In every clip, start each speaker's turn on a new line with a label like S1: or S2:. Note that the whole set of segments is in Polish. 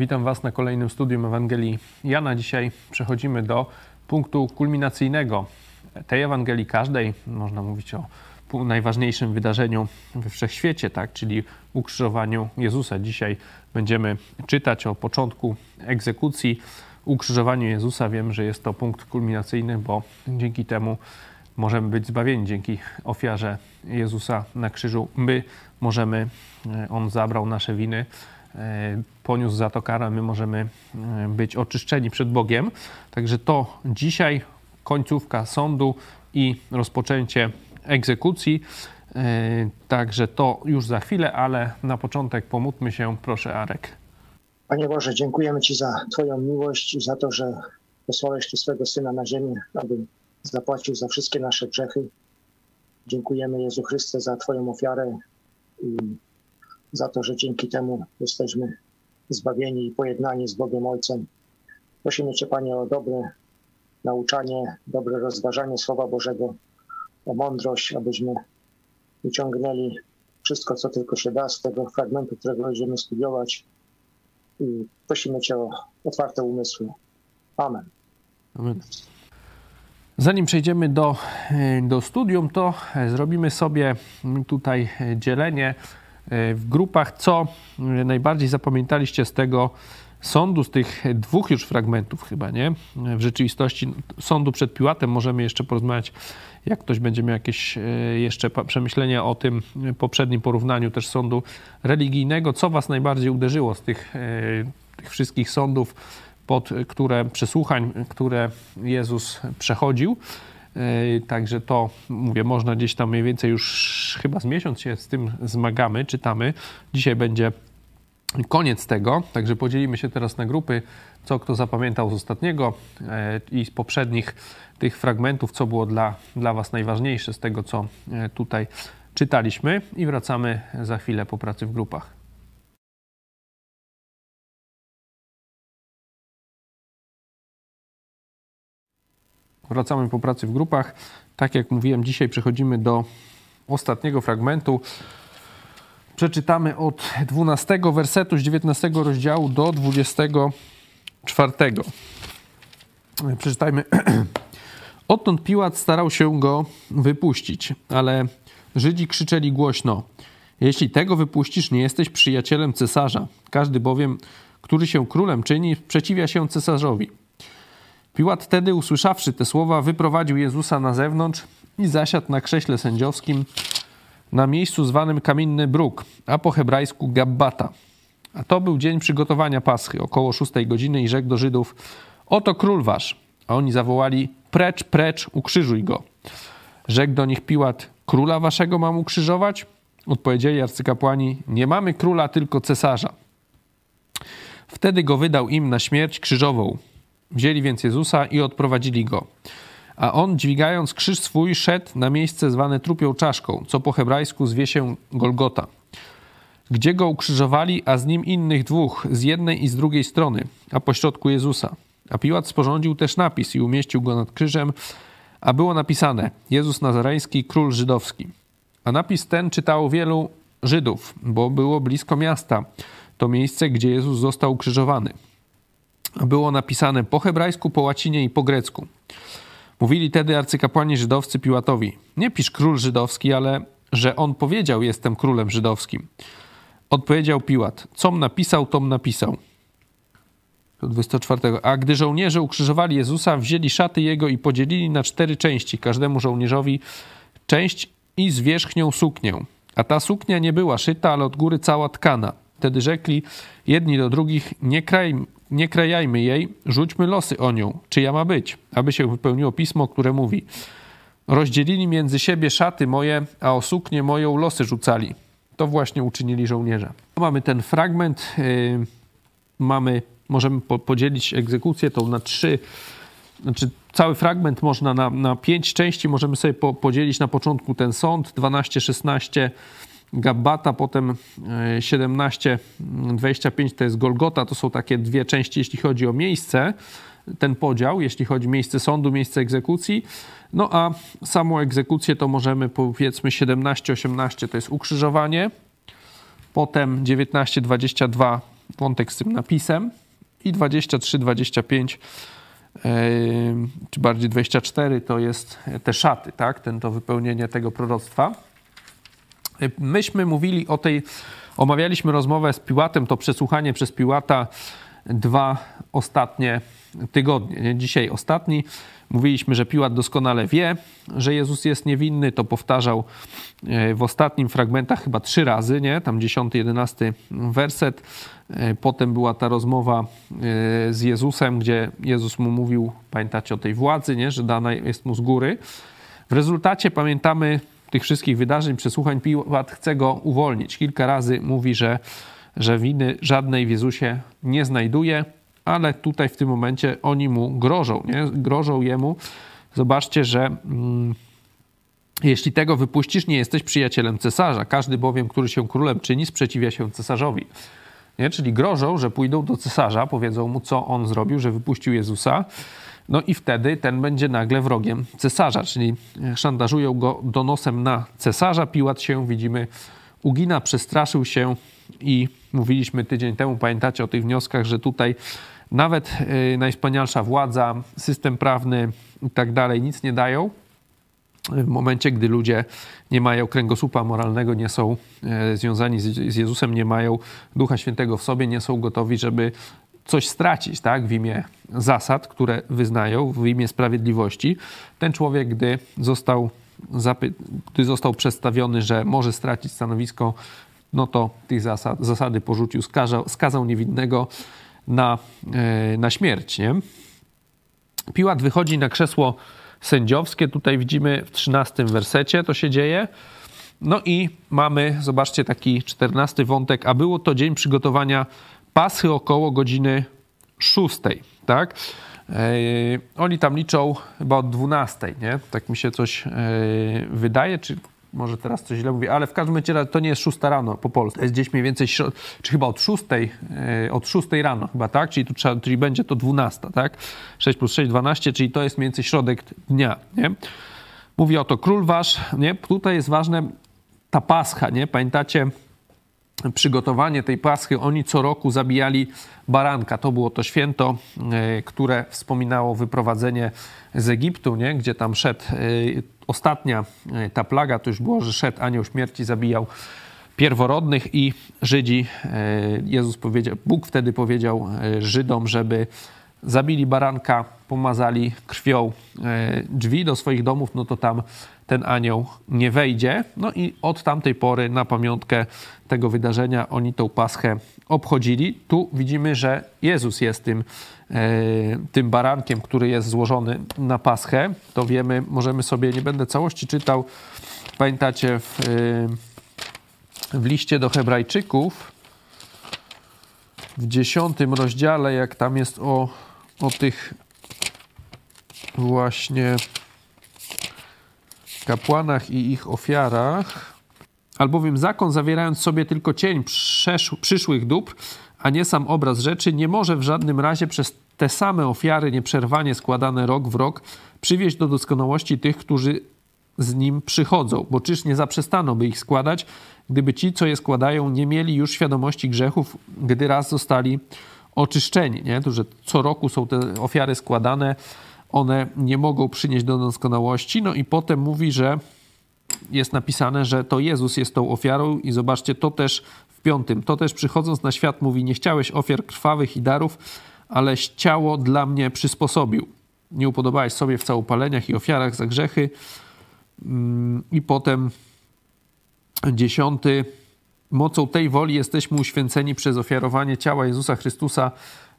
S1: Witam Was na kolejnym studium Ewangelii Jana. Dzisiaj przechodzimy do punktu kulminacyjnego tej Ewangelii każdej. Można mówić o najważniejszym wydarzeniu we wszechświecie, tak? czyli ukrzyżowaniu Jezusa. Dzisiaj będziemy czytać o początku egzekucji, ukrzyżowaniu Jezusa. Wiem, że jest to punkt kulminacyjny, bo dzięki temu możemy być zbawieni dzięki ofiarze Jezusa na krzyżu. My możemy, e, On zabrał nasze winy, poniósł za to karę, my możemy e, być oczyszczeni przed Bogiem. Także to dzisiaj końcówka sądu i rozpoczęcie egzekucji. Także to już za chwilę, ale na początek pomódlmy się, proszę Arek.
S2: Panie Boże, dziękujemy Ci za Twoją miłość i za to, że posłałeś tu swego Syna na ziemię, aby zapłacił za wszystkie nasze grzechy. Dziękujemy Jezu Chryste za Twoją ofiarę za to, że dzięki temu jesteśmy zbawieni i pojednani z Bogiem Ojcem. Prosimy Cię, Panie, o dobre nauczanie, dobre rozważanie Słowa Bożego, o mądrość, abyśmy wyciągnęli wszystko, co tylko się da z tego fragmentu, którego będziemy studiować. I prosimy Cię o otwarte umysły. Amen.
S1: Amen. Zanim przejdziemy do, do studium, to zrobimy sobie tutaj dzielenie w grupach, co najbardziej zapamiętaliście z tego sądu, z tych dwóch już fragmentów chyba, nie? W rzeczywistości sądu przed Piłatem możemy jeszcze porozmawiać, jak ktoś będzie miał jakieś jeszcze przemyślenia o tym poprzednim porównaniu też sądu religijnego. Co was najbardziej uderzyło z tych, tych wszystkich sądów? pod które przesłuchań, które Jezus przechodził. E, także to, mówię, można gdzieś tam mniej więcej już chyba z miesiąc się z tym zmagamy, czytamy. Dzisiaj będzie koniec tego, także podzielimy się teraz na grupy, co kto zapamiętał z ostatniego e, i z poprzednich tych fragmentów, co było dla, dla Was najważniejsze z tego, co e, tutaj czytaliśmy i wracamy za chwilę po pracy w grupach. Wracamy po pracy w grupach. Tak jak mówiłem, dzisiaj przechodzimy do ostatniego fragmentu. Przeczytamy od 12 wersetu z 19 rozdziału do 24. Przeczytajmy. Odtąd Piłat starał się go wypuścić, ale Żydzi krzyczeli głośno: Jeśli tego wypuścisz, nie jesteś przyjacielem cesarza. Każdy bowiem, który się królem czyni, sprzeciwia się cesarzowi. Piłat wtedy, usłyszawszy te słowa, wyprowadził Jezusa na zewnątrz i zasiadł na krześle sędziowskim na miejscu zwanym Kamienny Bruk, a po hebrajsku Gabbata. A to był dzień przygotowania Paschy, około szóstej godziny i rzekł do Żydów, oto król wasz. A oni zawołali, precz, precz, ukrzyżuj go. Rzekł do nich Piłat, króla waszego mam ukrzyżować? Odpowiedzieli arcykapłani, nie mamy króla, tylko cesarza. Wtedy go wydał im na śmierć krzyżową. Wzięli więc Jezusa i odprowadzili go. A on, dźwigając krzyż swój, szedł na miejsce zwane trupią czaszką, co po hebrajsku zwie się Golgota. Gdzie go ukrzyżowali, a z nim innych dwóch, z jednej i z drugiej strony, a pośrodku Jezusa. A Piłat sporządził też napis i umieścił go nad krzyżem, a było napisane: Jezus Nazareński, król żydowski. A napis ten czytało wielu Żydów, bo było blisko miasta, to miejsce, gdzie Jezus został ukrzyżowany było napisane po hebrajsku, po łacinie i po grecku. Mówili tedy arcykapłani żydowscy Piłatowi: Nie pisz król żydowski, ale że on powiedział: Jestem królem żydowskim. Odpowiedział Piłat: Com napisał, tom napisał. 24. A gdy żołnierze ukrzyżowali Jezusa, wzięli szaty jego i podzielili na cztery części, każdemu żołnierzowi część i z wierzchnią suknię. A ta suknia nie była szyta, ale od góry cała tkana. Wtedy rzekli jedni do drugich: Nie, kraj, nie krajajmy jej, rzućmy losy o nią, czyja ma być, aby się wypełniło pismo, które mówi: Rozdzielili między siebie szaty moje, a o suknię moją losy rzucali. To właśnie uczynili żołnierze. Mamy ten fragment, yy, mamy, możemy po, podzielić egzekucję tą na trzy, znaczy cały fragment można na, na pięć części, możemy sobie po, podzielić na początku ten sąd, 12, 16, Gabbata, potem 17, e, 25 to jest Golgota. To są takie dwie części, jeśli chodzi o miejsce, ten podział, jeśli chodzi o miejsce sądu, miejsce egzekucji. No a samą egzekucję to możemy powiedzmy 17, 18 to jest ukrzyżowanie, potem 19, 22 wątek z tym napisem i 23, 25 czy bardziej 24 to jest te szaty, tak? Ten, to wypełnienie tego proroctwa. Myśmy mówili o tej, omawialiśmy rozmowę z Piłatem, to przesłuchanie przez Piłata dwa ostatnie tygodnie. Nie? Dzisiaj ostatni. Mówiliśmy, że Piłat doskonale wie, że Jezus jest niewinny. To powtarzał e, w ostatnim fragmentach chyba trzy razy, nie? Tam 10, 11 werset. E, potem była ta rozmowa e, z Jezusem, gdzie Jezus mu mówił, pamiętacie o tej władzy, nie? że dana jest mu z góry. W rezultacie pamiętamy tych wszystkich wydarzeń, przesłuchań, Piłat chce go uwolnić. Kilka razy mówi, że, że winy żadnej w Jezusie nie znajduje ale tutaj w tym momencie oni mu grożą, nie? grożą jemu. Zobaczcie, że mm, jeśli tego wypuścisz, nie jesteś przyjacielem cesarza. Każdy bowiem, który się królem czyni, sprzeciwia się cesarzowi. Nie? Czyli grożą, że pójdą do cesarza, powiedzą mu, co on zrobił, że wypuścił Jezusa. No i wtedy ten będzie nagle wrogiem cesarza, czyli szantażują go donosem na cesarza. Piłat się, widzimy, ugina, przestraszył się i mówiliśmy tydzień temu, pamiętacie o tych wnioskach, że tutaj nawet y, najwspanialsza władza, system prawny i tak dalej nic nie dają. W momencie, gdy ludzie nie mają kręgosłupa moralnego, nie są e, związani z Jezusem, nie mają Ducha Świętego w sobie, nie są gotowi, żeby coś stracić tak, w imię zasad, które wyznają, w imię sprawiedliwości. Ten człowiek, gdy został, gdy został przedstawiony, że może stracić stanowisko, no to tych zasad, zasady porzucił, skazał, skazał niewinnego na, e, na śmierć. Nie? Piłat wychodzi na krzesło sędziowskie. Tutaj widzimy w 13 wersecie to się dzieje. No i mamy, zobaczcie, taki czternasty wątek, a było to dzień przygotowania pasy około godziny 6, tak? Oni tam liczą chyba od 12, nie? Tak mi się coś yy, wydaje, czy może teraz coś źle mówię, ale w każdym razie to nie jest 6 rano po polsku. To jest gdzieś mniej więcej, czy chyba od 6, e, od 6 rano chyba, tak? Czyli, tu trzeba, czyli będzie to 12, tak? 6 plus 6, 12, czyli to jest mniej więcej środek dnia, nie? Mówi o to król wasz, nie? Tutaj jest ważne ta pascha, nie? Pamiętacie przygotowanie tej paschy, oni co roku zabijali baranka. To było to święto, e, które wspominało wyprowadzenie z Egiptu, nie? gdzie tam szedł e, ostatnia e, ta plaga, to już było, że szedł anioł śmierci, zabijał pierworodnych i Żydzi, Jezus powiedział, Bóg wtedy powiedział Żydom, żeby zabili baranka, pomazali krwią drzwi do swoich domów, no to tam ten anioł nie wejdzie. No i od tamtej pory na pamiątkę tego wydarzenia oni tą paschę obchodzili. Tu widzimy, że Jezus jest tym, e, tym barankiem, który jest złożony na paschę. To wiemy, możemy sobie, nie będę całości czytał, pamiętacie w, e, w liście do Hebrajczyków, w dziesiątym rozdziale, jak tam jest o, o tych właśnie kapłanach i ich ofiarach, albowiem zakon zawierając sobie tylko cień przyszłych dóbr, a nie sam obraz rzeczy, nie może w żadnym razie przez te same ofiary nieprzerwanie składane rok w rok przywieźć do doskonałości tych, którzy z nim przychodzą, bo czyż nie zaprzestano by ich składać, gdyby ci, co je składają, nie mieli już świadomości grzechów, gdy raz zostali oczyszczeni. Nie? To, że co roku są te ofiary składane, one nie mogą przynieść do doskonałości. No i potem mówi, że jest napisane, że to Jezus jest tą ofiarą i zobaczcie, to też w piątym, to też przychodząc na świat mówi, nie chciałeś ofiar krwawych i darów, ale ciało dla mnie przysposobił. Nie upodobałeś sobie w całopaleniach i ofiarach za grzechy. Mm, I potem dziesiąty, mocą tej woli jesteśmy uświęceni przez ofiarowanie ciała Jezusa Chrystusa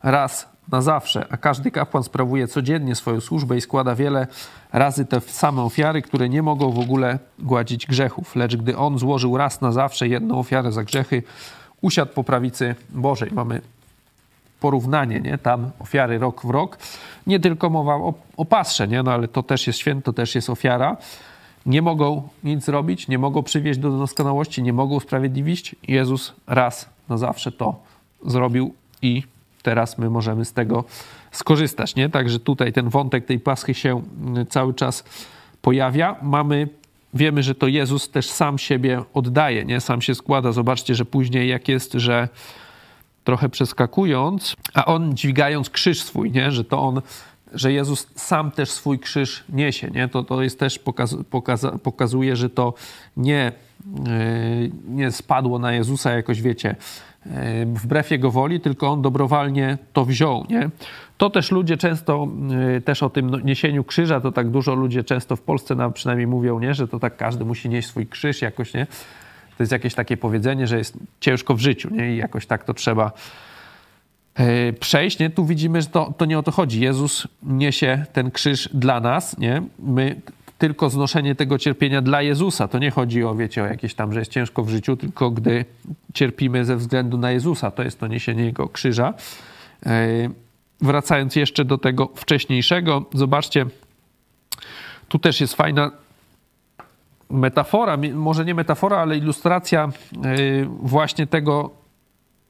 S1: raz na zawsze, a każdy kapłan sprawuje codziennie swoją służbę i składa wiele razy te same ofiary, które nie mogą w ogóle gładzić grzechów. Lecz gdy on złożył raz na zawsze jedną ofiarę za grzechy, usiadł po prawicy Bożej. Mamy porównanie, nie? Tam ofiary rok w rok. Nie tylko mowa o, o pasrze, nie? No ale to też jest święto, to też jest ofiara. Nie mogą nic zrobić, nie mogą przywieźć do doskonałości, nie mogą usprawiedliwić. Jezus raz na zawsze to zrobił i teraz my możemy z tego skorzystać. Nie? Także tutaj ten wątek tej paschy się mm, cały czas pojawia. Mamy, wiemy, że to Jezus też sam siebie oddaje, nie? sam się składa. Zobaczcie, że później jak jest, że trochę przeskakując, a on dźwigając krzyż swój, nie? że to on, że Jezus sam też swój krzyż niesie, nie? To, to jest też pokaz, pokaz, pokazuje, że to nie, yy, nie spadło na Jezusa jakoś, wiecie, wbrew jego woli, tylko on dobrowolnie to wziął, nie? To też ludzie często, yy, też o tym no, niesieniu krzyża, to tak dużo ludzie często w Polsce nam przynajmniej mówią, nie? Że to tak każdy musi nieść swój krzyż jakoś, nie? To jest jakieś takie powiedzenie, że jest ciężko w życiu, nie? I jakoś tak to trzeba e, przejść, nie? Tu widzimy, że to, to nie o to chodzi. Jezus niesie ten krzyż dla nas, nie? My tylko znoszenie tego cierpienia dla Jezusa. To nie chodzi o, wiecie, o jakieś tam, że jest ciężko w życiu, tylko gdy cierpimy ze względu na Jezusa, to jest to niesienie Jego krzyża. E, wracając jeszcze do tego wcześniejszego, zobaczcie, tu też jest fajna metafora, może nie metafora, ale ilustracja y, właśnie tego,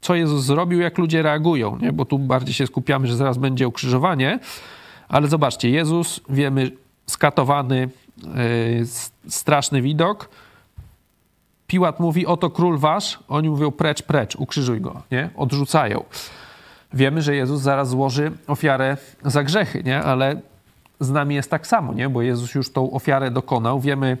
S1: co Jezus zrobił, jak ludzie reagują, nie? bo tu bardziej się skupiamy, że zaraz będzie ukrzyżowanie, ale zobaczcie, Jezus, wiemy, skatowany, straszny widok, Piłat mówi, oto król wasz, oni mówią precz, precz, ukrzyżuj go, nie? Odrzucają. Wiemy, że Jezus zaraz złoży ofiarę za grzechy, nie? Ale z nami jest tak samo, nie? Bo Jezus już tą ofiarę dokonał. Wiemy,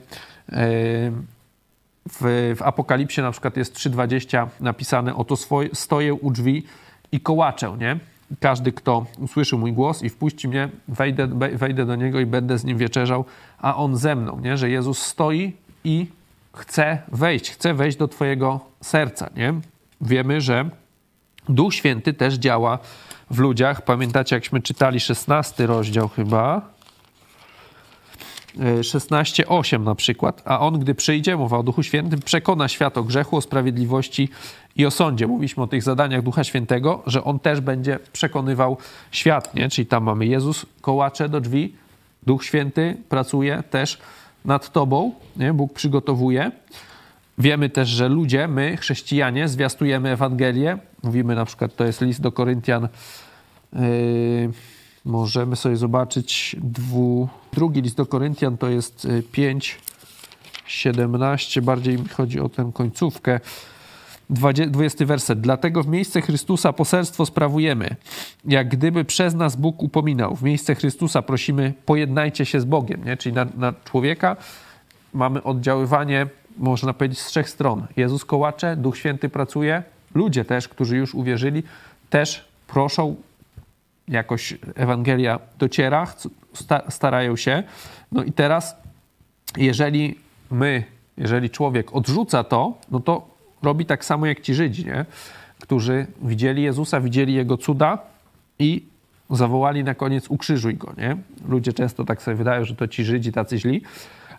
S1: w, w Apokalipsie na przykład jest 3,20 napisane oto swoje, stoję u drzwi i kołaczę, nie? Każdy, kto usłyszy mój głos i wpuści mnie, wejdę, wejdę do niego i będę z nim wieczerzał, a on ze mną, nie? Że Jezus stoi i chce wejść, chce wejść do twojego serca, nie? Wiemy, że Duch Święty też działa w ludziach. Pamiętacie, jakśmy czytali 16 rozdział chyba, 16:8 na przykład. A on, gdy przyjdzie, mowa o Duchu Świętym, przekona świat o grzechu, o sprawiedliwości i o sądzie. Mówiliśmy o tych zadaniach Ducha Świętego, że on też będzie przekonywał świat, nie? Czyli tam mamy Jezus, kołacze do drzwi, Duch Święty pracuje też nad tobą, nie? Bóg przygotowuje. Wiemy też, że ludzie, my, chrześcijanie, zwiastujemy Ewangelię. Mówimy na przykład, to jest list do Koryntian. Yy Możemy sobie zobaczyć dwu, drugi list do Koryntian, to jest 5, y, 17, bardziej mi chodzi o tę końcówkę. 20 werset. Dlatego w miejsce Chrystusa poselstwo sprawujemy, jak gdyby przez nas Bóg upominał. W miejsce Chrystusa prosimy, pojednajcie się z Bogiem. Nie? Czyli na, na człowieka mamy oddziaływanie, można powiedzieć, z trzech stron. Jezus kołacze, Duch Święty pracuje, ludzie też, którzy już uwierzyli, też proszą, jakoś Ewangelia dociera, starają się. No i teraz, jeżeli my, jeżeli człowiek odrzuca to, no to robi tak samo jak ci Żydzi, nie? którzy widzieli Jezusa, widzieli Jego cuda i zawołali na koniec ukrzyżuj Go. Nie? Ludzie często tak sobie wydają, że to ci Żydzi tacy źli.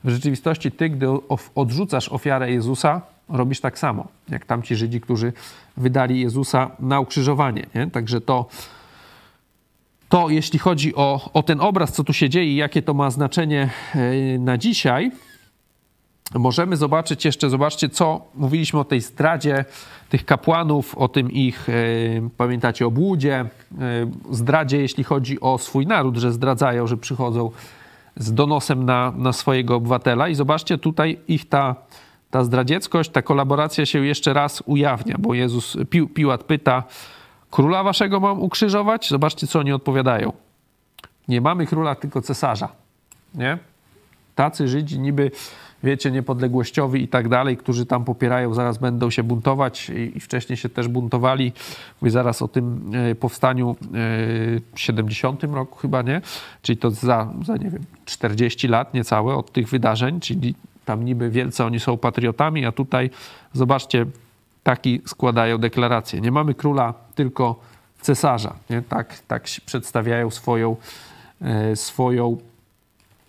S1: W rzeczywistości ty, gdy odrzucasz ofiarę Jezusa, robisz tak samo, jak tamci Żydzi, którzy wydali Jezusa na ukrzyżowanie. Nie? Także to to jeśli chodzi o, o ten obraz, co tu się dzieje i jakie to ma znaczenie e, na dzisiaj, możemy zobaczyć jeszcze, zobaczcie, co mówiliśmy o tej zdradzie tych kapłanów, o tym ich, e, pamiętacie, obłudzie, e, zdradzie, jeśli chodzi o swój naród, że zdradzają, że przychodzą z donosem na, na swojego obywatela. I zobaczcie, tutaj ich ta, ta zdradzieckość, ta kolaboracja się jeszcze raz ujawnia, bo Jezus, Piłat pyta, Króla waszego mam ukrzyżować? Zobaczcie, co oni odpowiadają. Nie mamy króla, tylko cesarza. Nie? Tacy Żydzi niby, wiecie, niepodległościowi i tak dalej, którzy tam popierają, zaraz będą się buntować i, i wcześniej się też buntowali. Mówię zaraz o tym e, powstaniu w 70 roku chyba, nie? Czyli to za, za, nie wiem, 40 lat niecałe od tych wydarzeń, czyli tam niby wielce oni są patriotami, a tutaj zobaczcie, taki składają deklarację. Nie mamy króla, tylko cesarza. Nie? Tak, tak przedstawiają swoją, e, swoją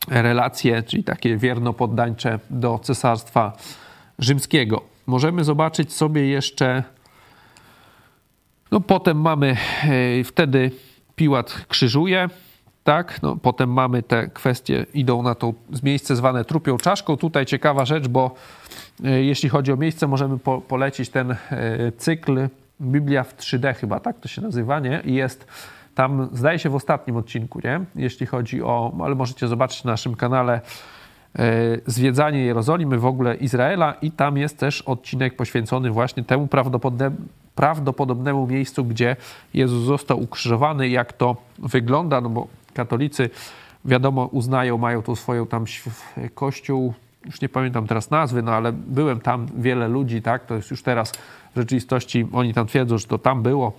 S1: relację, czyli takie wierno-poddańcze do cesarstwa rzymskiego. Możemy zobaczyć sobie jeszcze, no potem mamy, e, wtedy Piłat krzyżuje, tak, no, potem mamy te kwestie, idą na to miejsce zwane trupią czaszką. Tutaj ciekawa rzecz, bo jeśli chodzi o miejsce, możemy po, polecić ten e, cykl Biblia w 3D chyba, tak to się nazywa, nie? I jest tam, zdaje się w ostatnim odcinku, nie? Jeśli chodzi o, ale możecie zobaczyć na naszym kanale e, zwiedzanie Jerozolimy, w ogóle Izraela i tam jest też odcinek poświęcony właśnie temu prawdopodobnemu miejscu, gdzie Jezus został ukrzyżowany, jak to wygląda, no bo katolicy wiadomo uznają, mają tu swoją tam kościół, już nie pamiętam teraz nazwy, no ale byłem tam, wiele ludzi, tak, to jest już teraz w rzeczywistości, oni tam twierdzą, że to tam było,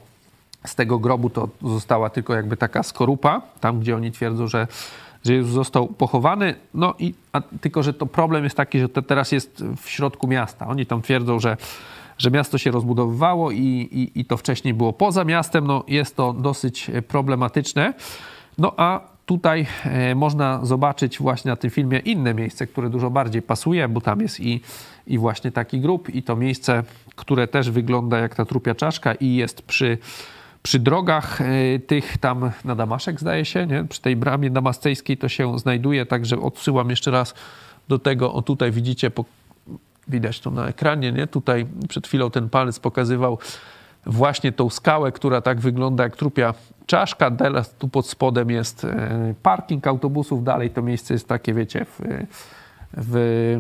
S1: z tego grobu to została tylko jakby taka skorupa, tam gdzie oni twierdzą, że, że Jezus został pochowany. No i a, tylko, że to problem jest taki, że to teraz jest w środku miasta. Oni tam twierdzą, że, że miasto się rozbudowywało i, i, i to wcześniej było poza miastem. No jest to dosyć problematyczne. No a tutaj e, można zobaczyć właśnie na tym filmie inne miejsce, które dużo bardziej pasuje, bo tam jest i, i właśnie taki grób i to miejsce, które też wygląda jak ta trupia czaszka i jest przy przy drogach e, tych tam na Damaszek, zdaje się, nie? przy tej bramie damascejskiej to się znajduje, także odsyłam jeszcze raz do tego. O tutaj widzicie, po, widać to na ekranie, nie? Tutaj przed chwilą ten palec pokazywał właśnie tą skałę, która tak wygląda jak trupia czaszka. Teraz tu pod spodem jest e, parking autobusów, dalej to miejsce jest takie, wiecie, w, w,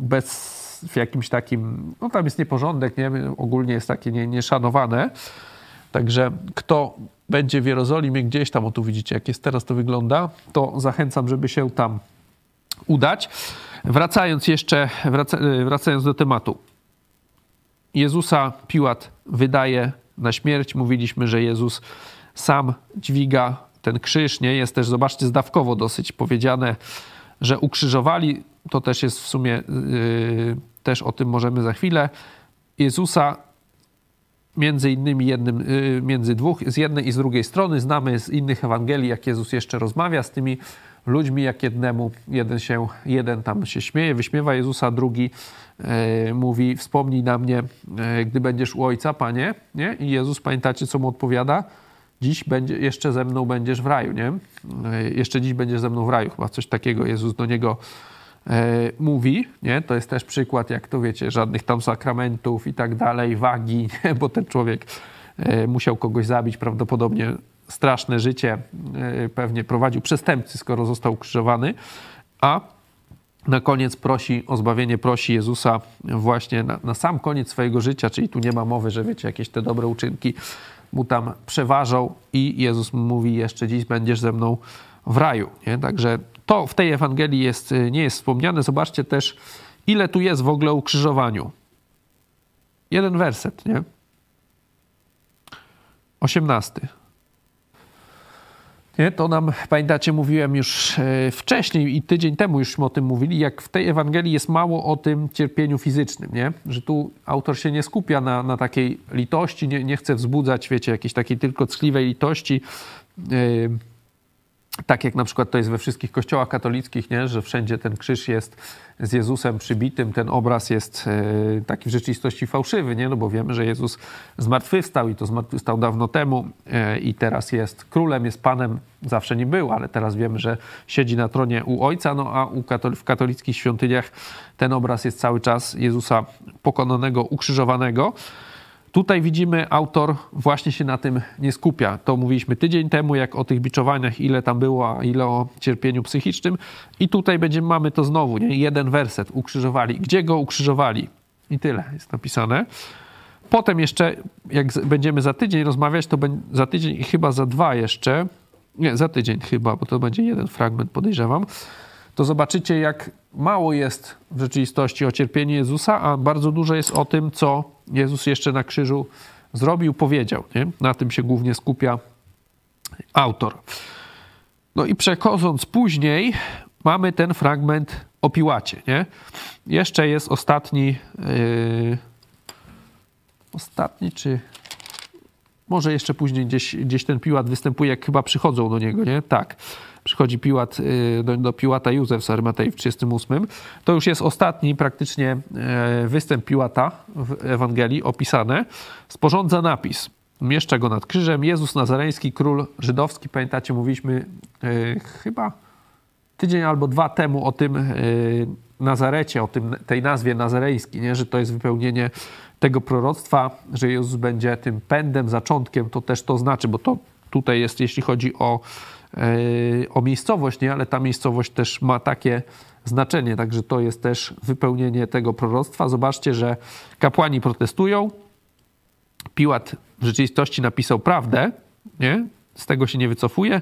S1: bez, w jakimś takim, no tam jest nieporządek, nie? ogólnie jest takie nie, nieszanowane. Także kto będzie w Jerozolimie gdzieś tam, o tu widzicie, jak jest teraz to wygląda, to zachęcam, żeby się tam udać. Wracając jeszcze, wraca, wracając do tematu. Jezusa Piłat wydaje na śmierć. Mówiliśmy, że Jezus sam dźwiga ten krzyż, nie? Jest też, zobaczcie, zdawkowo dosyć powiedziane, że ukrzyżowali. To też jest w sumie, yy, też o tym możemy za chwilę. Jezusa między innymi jednym, y, między dwóch, z jednej i z drugiej strony. Znamy z innych Ewangelii, jak Jezus jeszcze rozmawia z tymi ludźmi, jak jednemu, jeden się, jeden tam się śmieje, wyśmiewa Jezusa, drugi e, mówi, wspomnij na mnie, e, gdy będziesz u Ojca, Panie, nie? I Jezus, pamiętacie, co mu odpowiada? Dziś będzie, jeszcze ze mną będziesz w raju, nie? E, jeszcze dziś będziesz ze mną w raju, chyba coś takiego Jezus do niego mówi, nie? to jest też przykład, jak to wiecie, żadnych tam sakramentów i tak dalej, wagi, nie? bo ten człowiek musiał kogoś zabić, prawdopodobnie straszne życie e, pewnie prowadził przestępcy, skoro został ukrzyżowany, a na koniec prosi o zbawienie, prosi Jezusa właśnie na, na, sam koniec swojego życia, czyli tu nie ma mowy, że wiecie, jakieś te dobre uczynki mu tam przeważą i Jezus mówi, jeszcze dziś będziesz ze mną w raju. Nie? Także to w tej Ewangelii jest, y, nie jest wspomniane. Zobaczcie też, ile tu jest w ogóle o ukrzyżowaniu. Jeden werset, nie? Osiemnasty. Nie, to nam, pamiętacie, mówiłem już y, wcześniej i tydzień temu już o tym mówili, jak w tej Ewangelii jest mało o tym cierpieniu fizycznym, nie? że tu autor się nie skupia na, na takiej litości, nie, nie chce wzbudzać, wiecie, jakiejś takiej tylko ckliwej litości. Tak jak na przykład to jest we wszystkich kościołach katolickich, nie? że wszędzie ten krzyż jest z Jezusem przybitym, ten obraz jest e, taki w rzeczywistości fałszywy, nie? no bo wiemy, że Jezus zmartwychwstał i to zmartwychwstał dawno temu e, i teraz jest królem, jest panem, zawsze nie był, ale teraz wiemy, że siedzi na tronie u Ojca, no a katol w katolickich świątyniach ten obraz jest cały czas Jezusa pokonanego, ukrzyżowanego. Tutaj widzimy, autor właśnie się na tym nie skupia. To mówiliśmy tydzień temu, jak o tych biczowaniach, ile tam było, a ile o cierpieniu psychicznym. I tutaj będziemy, mamy to znowu, nie? jeden werset, ukrzyżowali. Gdzie go ukrzyżowali? I tyle jest napisane. Potem jeszcze, jak będziemy za tydzień rozmawiać, to za tydzień i chyba za dwa jeszcze, nie, za tydzień chyba, bo to będzie jeden fragment, podejrzewam, to zobaczycie, jak mało jest w rzeczywistości o cierpieniu Jezusa, a bardzo dużo jest o tym, co Jezus jeszcze na krzyżu zrobił, powiedział. Nie? Na tym się głównie skupia autor. No i przechodząc później, mamy ten fragment o Piłacie. Nie? Jeszcze jest ostatni, yy, ostatni czy może jeszcze później gdzieś, gdzieś ten Piłat występuje, jak chyba przychodzą do niego, nie? Tak przychodzi Piłat, y, do, do Piłata Józef z Armatei w 38. To już jest ostatni praktycznie e, występ Piłata w Ewangelii opisane. Sporządza napis. Mieszcza go nad krzyżem. Jezus Nazareński, król żydowski. Pamiętacie, mówiliśmy e, chyba tydzień albo dwa temu o tym e, Nazarecie, o tym, tej nazwie nazarejskiej, nie? że to jest wypełnienie tego proroctwa, że Jezus będzie tym pędem, zaczątkiem, to też to znaczy, bo to tutaj jest, jeśli chodzi o E, o miejscowość, nie? ale ta miejscowość też ma takie znaczenie, także to jest też wypełnienie tego proroctwa. Zobaczcie, że kapłani protestują, Piłat w rzeczywistości napisał prawdę, nie? z tego się nie wycofuje,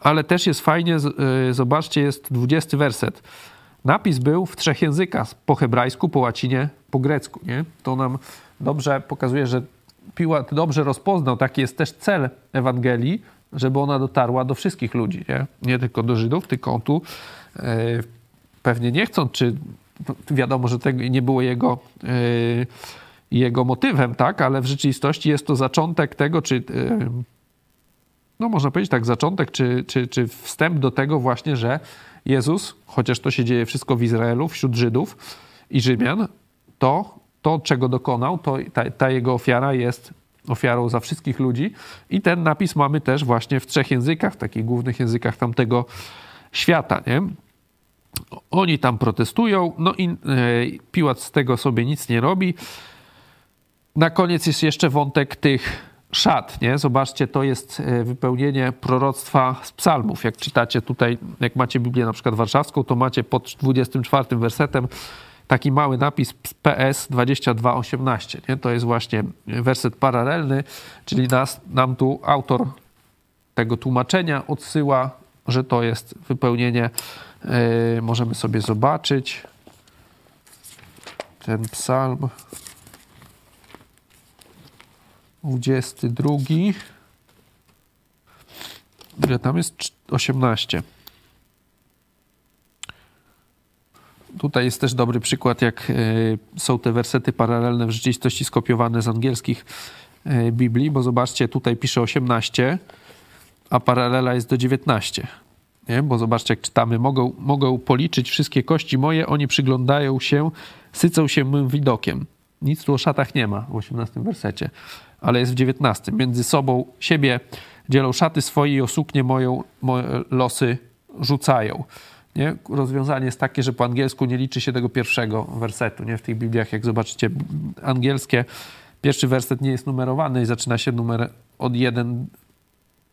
S1: ale też jest fajnie, y, zobaczcie, jest 20 werset. Napis był w trzech językach, po hebrajsku, po łacinie, po grecku. Nie? To nam dobrze pokazuje, że Piłat dobrze rozpoznał, taki jest też cel Ewangelii, żeby ona dotarła do wszystkich ludzi, nie, nie tylko do Żydów, tylko on tu e, pewnie nie chcąc, czy wiadomo, że tego nie było jego, e, jego motywem, tak, ale w rzeczywistości jest to zaczątek tego, czy e, no można powiedzieć tak, zaczątek, czy, czy, czy wstęp do tego właśnie, że Jezus, chociaż to się dzieje wszystko w Izraelu, wśród Żydów i Rzymian, to, to czego dokonał, to ta, ta jego ofiara jest ofiarą za wszystkich ludzi. I ten napis mamy też właśnie w trzech językach, takich głównych językach tamtego świata. Nie? Oni tam protestują, no i e, Piłat z tego sobie nic nie robi. Na koniec jest jeszcze wątek tych szat, nie? Zobaczcie, to jest e, wypełnienie proroctwa z psalmów. Jak czytacie tutaj, jak macie Biblię na przykład warszawską, to macie pod 24 wersetem taki mały napis PS 2218. Nie? To jest właśnie werset paralelny, czyli nas, nam tu autor tego tłumaczenia odsyła, że to jest wypełnienie. Yy, możemy sobie zobaczyć ten psalm 22. Ile tam jest? 18. Tutaj jest też dobry przykład, jak e, są te wersety paralelne w rzeczywistości skopiowane z angielskich e, Biblii, bo zobaczcie, tutaj pisze 18, a paralela jest do 19. Nie? Bo zobaczcie, jak czytamy, mogą, mogą policzyć wszystkie kości moje, oni przyglądają się, sycą się mym widokiem. Nic tu o szatach nie ma w 18 wersecie, ale jest w 19. Między sobą siebie dzielą szaty swoje i o suknię moją moje losy rzucają. Nie? Rozwiązanie jest takie, że po angielsku nie liczy się tego pierwszego wersetu. Nie? W tych Bibliach, jak zobaczycie, angielskie, pierwszy werset nie jest numerowany i zaczyna się numer od jeden.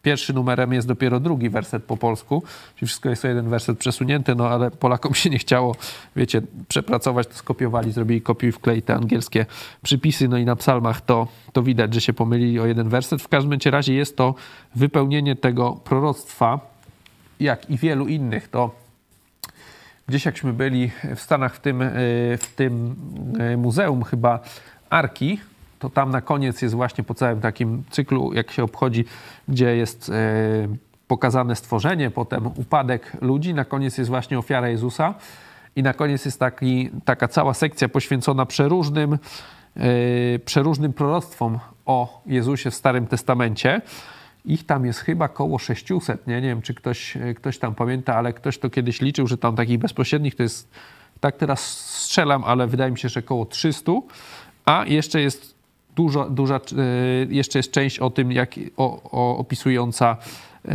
S1: Pierwszy numerem jest dopiero drugi werset po polsku, czyli wszystko jest o jeden werset przesunięty, no ale Polakom się nie chciało, wiecie, przepracować, to skopiowali, zrobili kopiuj wklej te angielskie przypisy, no i na psalmach to, to widać, że się pomylili o jeden werset. W każdym razie jest to wypełnienie tego proroctwa, jak i wielu innych, to Gdzieś jakśmy byli w Stanach w tym, e, w tym e, muzeum chyba Arki, to tam na koniec jest właśnie po całym takim cyklu, jak się obchodzi, gdzie jest e, pokazane stworzenie, potem upadek ludzi, na koniec jest właśnie ofiara Jezusa i na koniec jest taki, taka cała sekcja poświęcona przeróżnym, przeróżnym proroctwom o Jezusie w Starym Testamencie. Ich tam jest chyba koło 600, nie, nie wiem czy ktoś, ktoś tam pamięta, ale ktoś to kiedyś liczył, że tam takich bezpośrednich to jest, tak teraz strzelam, ale wydaje mi się, że koło 300, a jeszcze jest dużo, duża, e, jeszcze jest część o tym, jak, o, o opisująca e,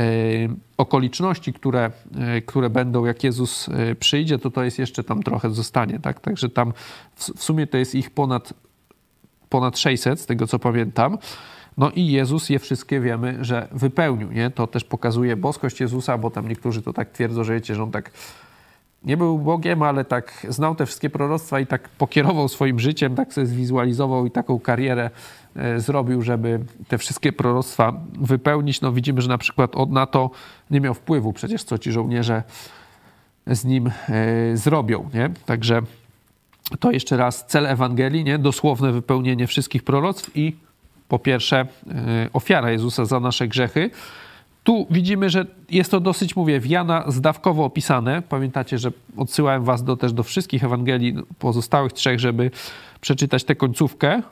S1: okoliczności, które, e, które będą, jak Jezus przyjdzie, to to jest jeszcze tam trochę zostanie, tak? Także tam w, w sumie to jest ich ponad, ponad 600, z tego co pamiętam. No i Jezus je wszystkie wiemy, że wypełnił. Nie? To też pokazuje boskość Jezusa, bo tam niektórzy to tak twierdzą, że wiecie, że on tak nie był Bogiem, ale tak znał te wszystkie proroctwa i tak pokierował swoim życiem, tak sobie zwizualizował i taką karierę e, zrobił, żeby te wszystkie proroctwa wypełnić. No widzimy, że na przykład od na to nie miał wpływu przecież, co ci żołnierze z nim e, zrobią. Nie? Także to jeszcze raz cel Ewangelii, nie? dosłowne wypełnienie wszystkich proroctw i po pierwsze e, ofiara Jezusa za nasze grzechy. Tu widzimy, że jest to dosyć, mówię, w Jana zdawkowo opisane. Pamiętacie, że odsyłałem was do, też do wszystkich Ewangelii pozostałych trzech, żeby przeczytać tę końcówkę,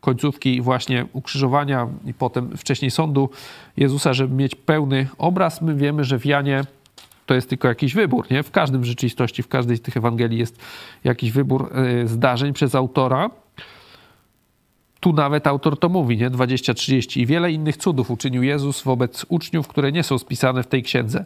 S1: końcówki właśnie ukrzyżowania i potem wcześniej sądu Jezusa, żeby mieć pełny obraz. My wiemy, że w Janie to jest tylko jakiś wybór, nie? W każdym rzeczywistości, w każdej z tych Ewangelii jest jakiś wybór e, zdarzeń przez autora. Tu nawet autor to mówi, nie? 20-30. I wiele innych cudów uczynił Jezus wobec uczniów, które nie są spisane w tej księdze.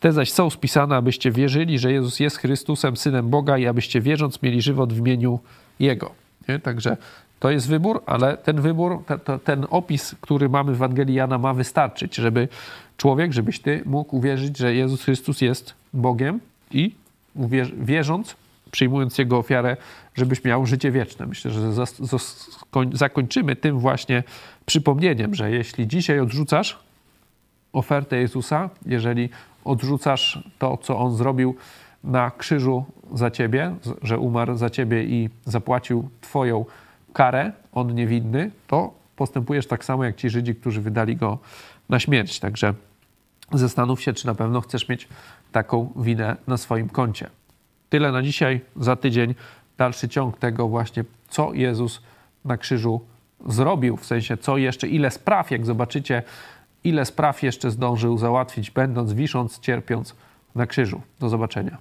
S1: Te zaś są spisane, abyście wierzyli, że Jezus jest Chrystusem, Synem Boga i abyście wierząc mieli żywot w imieniu Jego. Nie? Także to jest wybór, ale ten wybór, ten, opis, który mamy w Ewangelii Jana ma wystarczyć, żeby człowiek, żebyś ty mógł uwierzyć, że Jezus Chrystus jest Bogiem i wierząc przyjmując Jego ofiarę, żebyś miał życie wieczne. Myślę, że zakończymy tym właśnie przypomnieniem, że jeśli dzisiaj odrzucasz ofertę Jezusa, jeżeli odrzucasz to, co On zrobił na krzyżu za ciebie, że umarł za ciebie i zapłacił Twoją karę, On niewinny, to postępujesz tak samo jak ci Żydzi, którzy wydali go na śmierć. Także zastanów się, czy na pewno chcesz mieć taką winę na swoim koncie. Tyle na dzisiaj. Za tydzień dalszy ciąg tego właśnie, co Jezus na krzyżu zrobił, w sensie co jeszcze, ile spraw, jak zobaczycie, ile spraw jeszcze zdążył załatwić, będąc, wisząc, cierpiąc na krzyżu. Do zobaczenia.